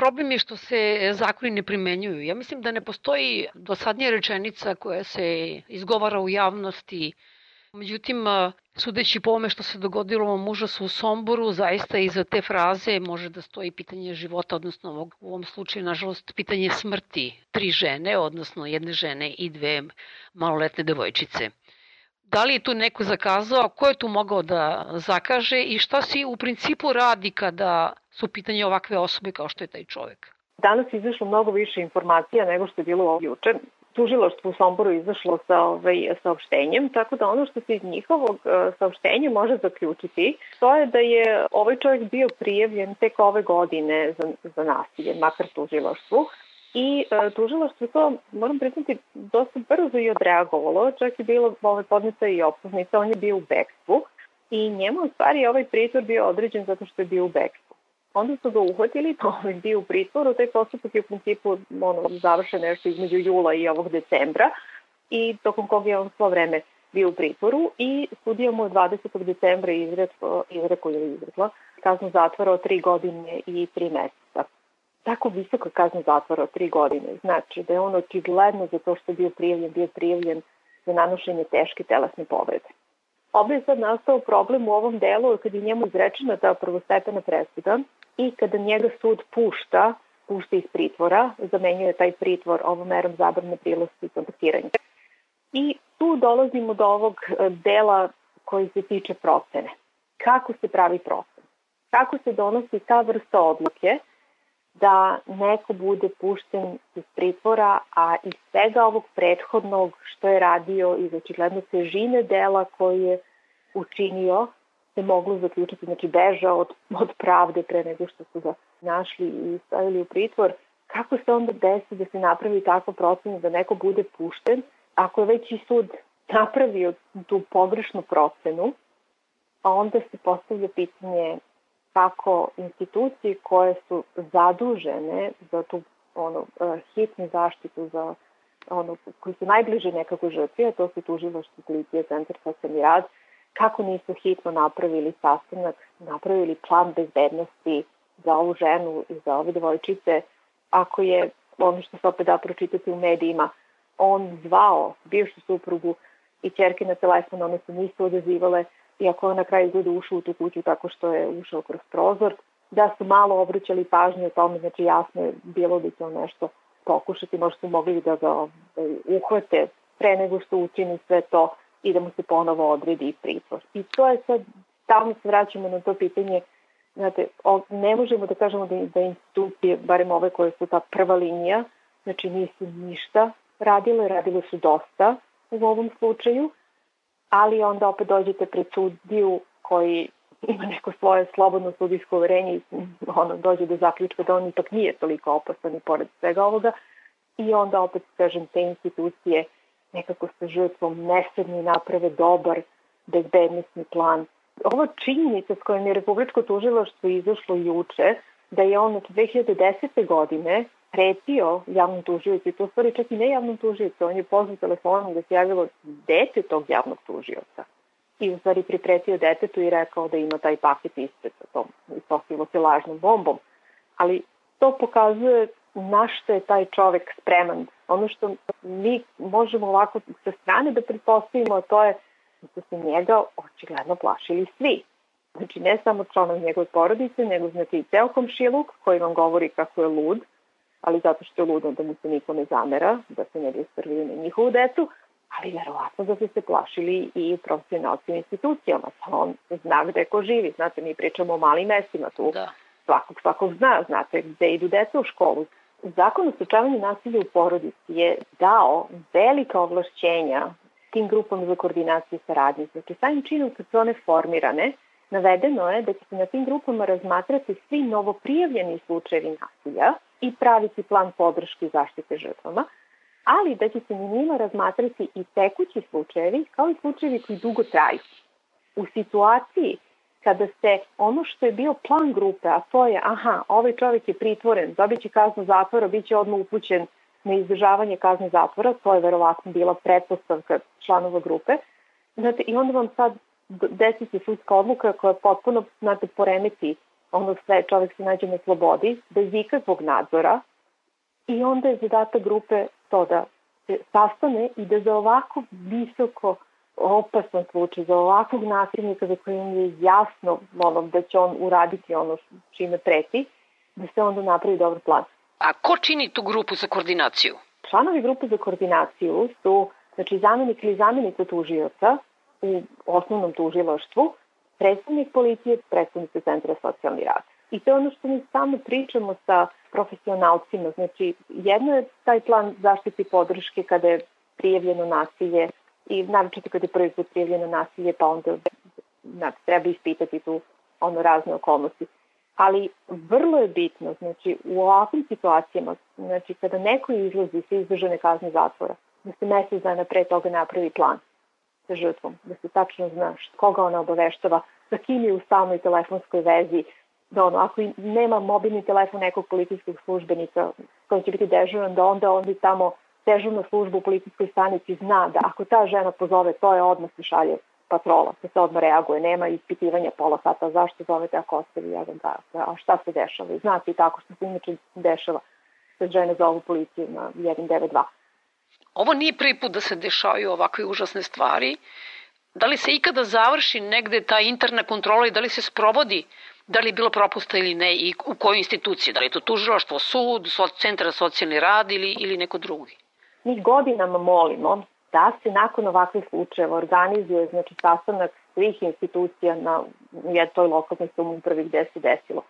problem je što se zakoni ne primenjuju. Ja mislim da ne postoji dosadnija rečenica koja se izgovara u javnosti. Međutim, sudeći po ome što se dogodilo ovom užasu u Somboru, zaista iza te fraze može da stoji pitanje života, odnosno u ovom slučaju, nažalost, pitanje smrti tri žene, odnosno jedne žene i dve maloletne devojčice. Da li je tu neko zakazao, ko je tu mogao da zakaže i šta se u principu radi kada su pitanje ovakve osobe kao što je taj čovek? Danas je izašlo mnogo više informacija nego što je bilo juče. Tužiloštvo u Somboru izašlo sa ovaj, saopštenjem, tako da ono što se iz njihovog e, saopštenja može zaključiti, to je da je ovaj čovjek bio prijavljen tek ove godine za, za nasilje, makar tužiloštvu, I e, tužilaštvo to, moram priznati, dosta brzo i odreagovalo, čak je bilo ovaj, podneta i optužnica, on je bio u bekstvu i njemu u stvari ovaj pritvor bio određen zato što je bio u bekstvu. Onda su ga uhvatili, to je bio u pritvoru, taj postupak je u principu ono, završen nešto između jula i ovog decembra i tokom kog je on svo vreme bio u pritvoru i sudija mu 20. decembra izrekla, izrekla ili izrekla kaznu zatvora od 3 godine i 3 meseca tako visoka kazna zatvora od tri godine. Znači da je on očigledno za to što je bio prijavljen, bio prijavljen za nanošenje teške telesne povrede. Ovde je sad nastao problem u ovom delu kad je njemu izrečena ta prvostepena presuda i kada njega sud pušta, pušta iz pritvora, zamenjuje taj pritvor ovom merom zabrane prilosti i kontaktiranja. I tu dolazimo do ovog e, dela koji se tiče procene. Kako se pravi procen? Kako se donosi ta vrsta odluke da neko bude pušten iz pritvora, a iz svega ovog prethodnog što je radio iz očigledno težine dela koje je učinio, se moglo zaključiti, znači beža od, od pravde pre nego što su ga našli i stavili u pritvor, kako se onda desi da se napravi takva procena da neko bude pušten, ako je već i sud napravio tu pogrešnu procenu, a onda se postavlja pitanje kako institucije koje su zadužene za tu ono, hitnu zaštitu za ono, koji su najbliže nekako žrtvi, a to su tužilaštvo policije, centar socijalni rad, kako nisu hitno napravili sastanak, napravili plan bezbednosti za ovu ženu i za ove devojčice, ako je ono što se opet da pročitati u medijima, on zvao bivšu suprugu i čerke na telefon, one se nisu odazivale, iako je na kraju izgleda ušao u tu kuću tako što je ušao kroz prozor, da su malo obraćali pažnju o tome, znači jasno je bilo da će nešto pokušati, možda su mogli da ga ovaj, uhvate pre nego što učini sve to i da mu se ponovo odredi pritvor. I to je sad, tamo se vraćamo na to pitanje, znate, ne možemo da kažemo da, da institucije, barem ove koje su ta prva linija, znači nisu ništa radile, radile su dosta u ovom slučaju, ali onda opet dođete pred sudiju koji ima neko svoje slobodno sudijsko uverenje i ono, dođe do zaključka da on ipak nije toliko opasan i pored svega ovoga i onda opet, kažem, te institucije nekako sa žrtvom nesedni naprave dobar bezbednostni plan. Ova činjenica s kojom je Republičko tužilaštvo izašlo juče, da je on od 2010. godine pretio javnom tužiocu i to stvari čak i ne javnom tužiocu, on je pozvao telefonom da se javilo dete tog javnog tužioca i u stvari pripretio detetu i rekao da ima taj paket ispred sa tom ispostavilo se lažnom bombom. Ali to pokazuje na što je taj čovek spreman. Ono što mi možemo ovako sa strane da pretpostavimo, to je da su se njega očigledno plašili svi. Znači ne samo članovi njegove porodice, nego znači i ceo komšiluk koji vam govori kako je lud, ali zato što je ludo da mu se niko ne zamera, da se ne bi isprvili na njihovu decu, ali verovatno da su se plašili i profesionalci u institucijama, pa on zna gde ko živi, znate, mi pričamo o malim mestima tu, da. svakog svakog zna, znate gde idu deca u školu. Zakon o slučavanju nasilja u porodici je dao velika ovlašćenja tim grupama za koordinaciju saradnje. Znači, samim činom kad su one formirane, navedeno je da će se na tim grupama razmatrati svi novoprijavljeni slučajevi nasilja, i praviti plan podrške zaštite žrtvama, ali da će se na njima razmatrati i tekući slučajevi kao i slučajevi koji dugo traju. U situaciji kada se ono što je bio plan grupe, a to je, aha, ovaj čovjek je pritvoren, dobit će kaznu zatvora, bit će odmah upućen na izdržavanje kazne zatvora, to je verovatno bila pretpostavka članova grupe, znate, i onda vam sad desi se sudska odluka koja potpuno, znate, poremeti ono sve, čovek se nađe na slobodi, bez ikakvog nadzora i onda je zadatak grupe to da se sastane i da za ovako visoko opasan slučaj, za ovakvog nasilnika za kojim je jasno ono, da će on uraditi ono čime preti, da se onda napravi dobar plan. A ko čini tu grupu za koordinaciju? Članovi grupe za koordinaciju su znači zamenik ili zamenica tužioca u osnovnom tužilaštvu, predstavnik policije, predstavnik centra socijalni rad. I to je ono što mi samo pričamo sa profesionalcima. Znači, jedno je taj plan zaštiti podrške kada je prijavljeno nasilje i naročito kada je prvi put prijavljeno nasilje, pa onda znači, treba ispitati tu ono razne okolnosti. Ali vrlo je bitno, znači, u ovakvim situacijama, znači, kada neko izlazi sa izdržane kazne zatvora, da se mesec dana pre toga napravi plan sa žrtvom, da se tačno zna koga ona obaveštava, sa kim je u stalnoj telefonskoj vezi, da ono, ako nema mobilni telefon nekog policijskog službenika koji će biti dežuran, da onda on tamo dežurna služba u policijskoj stanici zna da ako ta žena pozove, to je odmah se šalje patrola, da se odmah reaguje, nema ispitivanja pola sata, zašto zovete ako ostavi jedan da, a šta se dešava. Znate i tako što se inače dešava da žene zovu policiju na 192. Ovo nije prvi put da se dešavaju ovakve užasne stvari. Da li se ikada završi negde ta interna kontrola i da li se sprovodi da li je bilo propusta ili ne i u kojoj instituciji, da li je to tužilaštvo, sud, centar za socijalni rad ili, ili neko drugi? Mi godinama molimo da se nakon ovakvih slučajeva organizuje znači, sastanak svih institucija na toj lokalnoj samoupravi gde se desilo.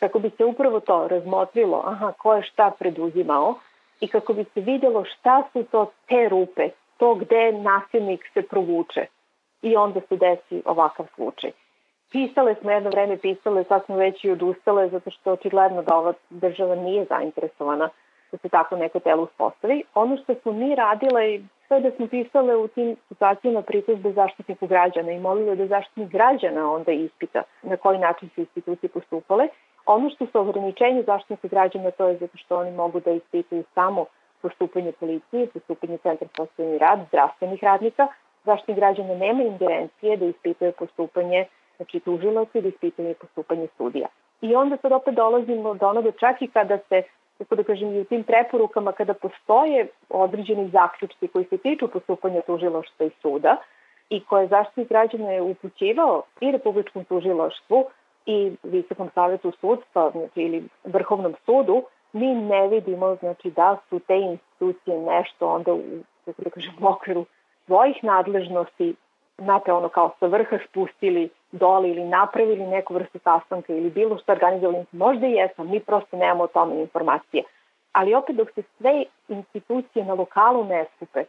Kako bi se upravo to razmotrilo, aha, ko je šta preduzimao i kako bi se videlo šta su to te rupe, to gde nasilnik se provuče i onda se desi ovakav slučaj. Pisale smo jedno vreme, pisale, sad smo već i odustale zato što očigledno da ova država nije zainteresovana da se tako neko telo uspostavi. Ono što smo mi radile, sve da smo pisale u tim situacijama pritužbe zaštitniku građana i molile da zaštitnik građana onda ispita na koji način su institucije postupale. Ono što su ograničenje zaštitnika građana to je zato što oni mogu da ispitaju samo postupanje policije, postupanje centra socijalni rad, zdravstvenih radnika. Zaštitnik građana nema ingerencije da ispitaju postupanje znači tužilaca da ispitanje postupanje sudija. I onda sad opet dolazimo do onoga čak i kada se tako da kažem, i u tim preporukama kada postoje određeni zaključci koji se tiču postupanja tužiloštva i suda i koje zaštitnik građana je upućivao i Republičkom tužiloštvu i Visokom savjetu sudstva znači, ili Vrhovnom sudu, mi ne vidimo znači, da su te institucije nešto onda u, tako da kažem, okviru svojih nadležnosti znate, ono kao sa vrha spustili dole ili napravili neku vrstu sastanka ili bilo što organizovali, možda i jesam, mi prosto nemamo o tome informacije. Ali opet dok se sve institucije na lokalu ne skupe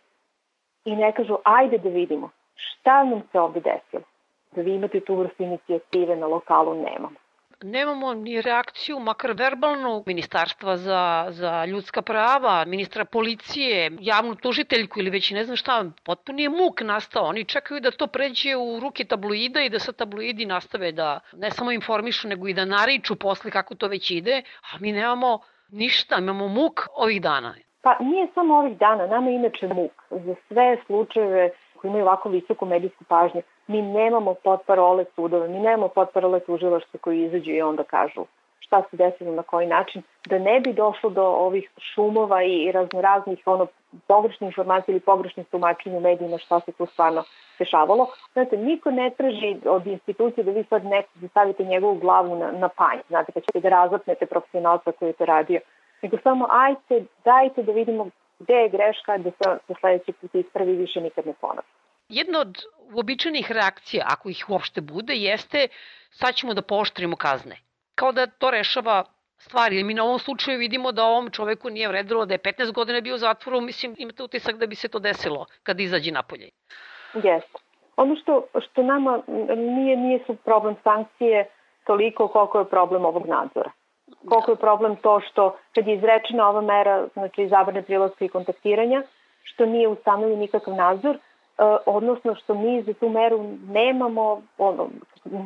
i ne kažu ajde da vidimo šta nam se ovde desilo, da vi imate tu vrstu inicijative na lokalu nemamo nemamo ni reakciju, makar verbalnu, ministarstva za, za ljudska prava, ministra policije, javnu tužiteljku ili već ne znam šta, potpuno je muk nastao. Oni čekaju da to pređe u ruke tabloida i da sa tabloidi nastave da ne samo informišu, nego i da nariču posle kako to već ide, a mi nemamo ništa, imamo muk ovih dana. Pa nije samo ovih dana, nama inače muk. Za sve slučajeve koji imaju ovako visoku medijsku pažnju, mi nemamo potparole sudove, mi nemamo potparole tužilaštva koji izađu i onda kažu šta se desilo na koji način, da ne bi došlo do ovih šumova i raznoraznih ono, pogrešnih informacija ili pogrešnih tumačenja u medijima šta se tu stvarno dešavalo. Znate, niko ne traži od institucije da vi sad neko stavite njegovu glavu na, na panj, znate, kad ćete da razapnete profesionalca koji je to radio, nego samo ajte, dajte da vidimo gde je greška da se, se sledeći put ispravi više nikad ne ponovi. Jedna od uobičajenih reakcija, ako ih uopšte bude, jeste sad ćemo da pooštrimo kazne. Kao da to rešava stvari. Mi na ovom slučaju vidimo da ovom čoveku nije vredilo da je 15 godina bio u zatvoru, mislim imate utisak da bi se to desilo kad izađe napolje. Jeste. Ono što, što nama nije, nije su problem sankcije toliko koliko je problem ovog nadzora. Koliko je problem to što kad je izrečena ova mera, znači zabrane prilaska i kontaktiranja, što nije ustanovljen nikakav nadzor, odnosno što mi za tu meru nemamo ono,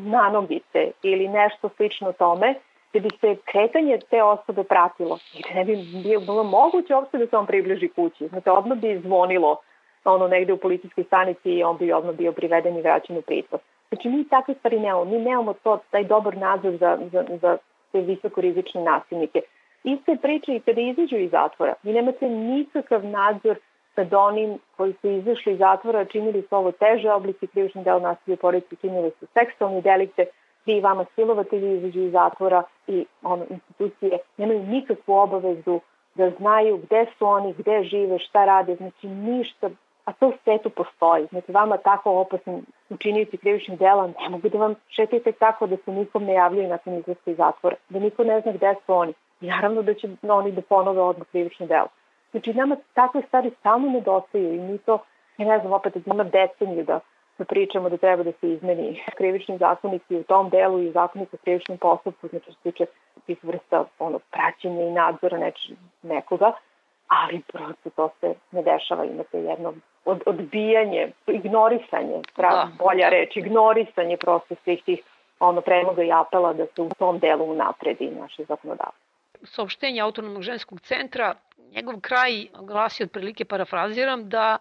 nanogice ili nešto slično tome, da bi se kretanje te osobe pratilo i da ne bi bilo moguće uopšte da se on približi kući. Znači, odmah bi zvonilo ono negde u policijskoj stanici i on bi odmah bio priveden i vraćen u pritvor. Znači, mi takve stvari nemamo. Mi nemamo to, taj dobar nadzor za, za, za te visokorizične nasilnike. Ista je priča i kada izađu iz zatvora. Vi nemate nikakav nadzor sad onim koji su izašli iz zatvora, činili su ovo teže oblici krivičnih dela nasilja u porodici, činili su seksualni delikte, vi vama silovatelji izađu iz zatvora i ono, institucije nemaju nikakvu obavezu da znaju gde su oni, gde žive, šta rade, znači ništa, a to u svetu postoji. Znači vama tako opasni učiniti krivičnih dela ne mogu da vam šetite tako da se nikom ne javljaju nakon izlaska iz zatvora, da niko ne zna gde su oni. I naravno da će oni da ponove odmah krivične dela. Znači, nama takve stvari stalno nedostaju i mi to, ja ne znam, opet ima deceniju da, da pričamo da treba da se izmeni krivični zakonik i u tom delu i zakonik o krivičnom postupku, znači što se tiče tih vrsta ono, praćenja i nadzora neč, nekoga, ali prosto to se ne dešava, imate jedno od, odbijanje, ignorisanje, prav, da. bolja reč, ignorisanje prosto svih tih ono predloga i apela da se u tom delu unapredi naše zakonodavstvo saopštenje Autonomnog ženskog centra, njegov kraj glasi otprilike, parafraziram, da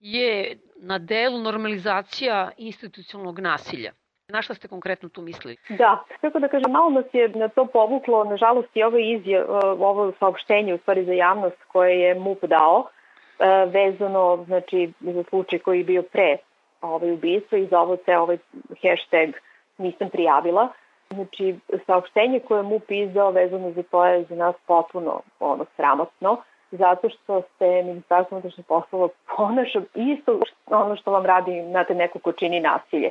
je na delu normalizacija institucionalnog nasilja. Na šta ste konkretno tu mislili? Da, kako da kažem, malo nas je na to povuklo, nažalost i ovo, izje, ovo saopštenje u stvari za javnost koje je MUP dao, e, vezano znači, za slučaj koji je bio pre ovaj ubistva i za ovo ovaj hashtag nisam prijavila. Znači, saopštenje koje MUP izdao vezano za to je za nas potpuno ono, sramotno, zato što se Ministarstvo unutrašnjih poslova ponaša isto ono što vam radi, znate, neko ko čini nasilje.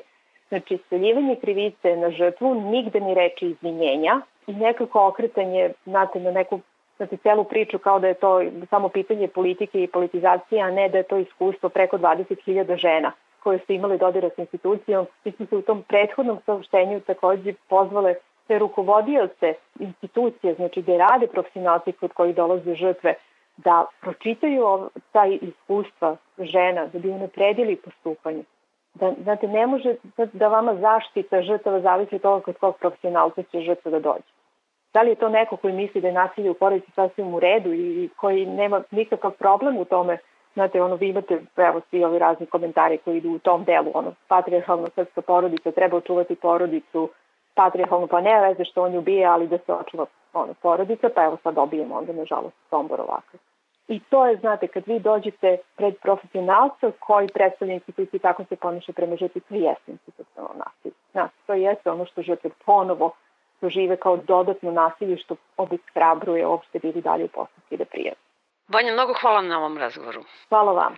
Znači, sveljivanje krivice na žrtvu, nigde ni reči izvinjenja i nekako okretanje, znate, na neku znate, celu priču kao da je to samo pitanje politike i politizacije, a ne da je to iskustvo preko 20.000 žena koje su imali dodira s institucijom. Mi smo se u tom prethodnom saopštenju takođe pozvale sve rukovodioce institucije, znači gde rade profesionalci kod kojih dolaze žrtve, da pročitaju taj iskustva žena, da bi unapredili postupanje. Da, znate, ne može da vama zaštita žrtava zavisi od toga kod kog profesionalca će žrtva da dođe. Da li je to neko koji misli da je nasilje u porodici sasvim u redu i koji nema nikakav problem u tome Znate, ono, vi imate, evo, svi ovi razni komentari koji idu u tom delu, ono, patriarhalna srpska porodica, treba očuvati porodicu, patriarhalno, pa ne veze što on ubije, ali da se očuva ono, porodica, pa evo sad dobijemo onda, nažalost, Sombor ovakav. I to je, znate, kad vi dođete pred profesionalca koji predstavlja instituciju kako se ponaša prema žrtvi, to jeste institucionalno nasilje. Znate, to jeste ono što žrtve ponovo dožive kao dodatno nasilje što obeshrabruje uopšte bili dalje u postupki da prijave. Vanja, mnogo hvala na ovom razgovoru. Hvala vam.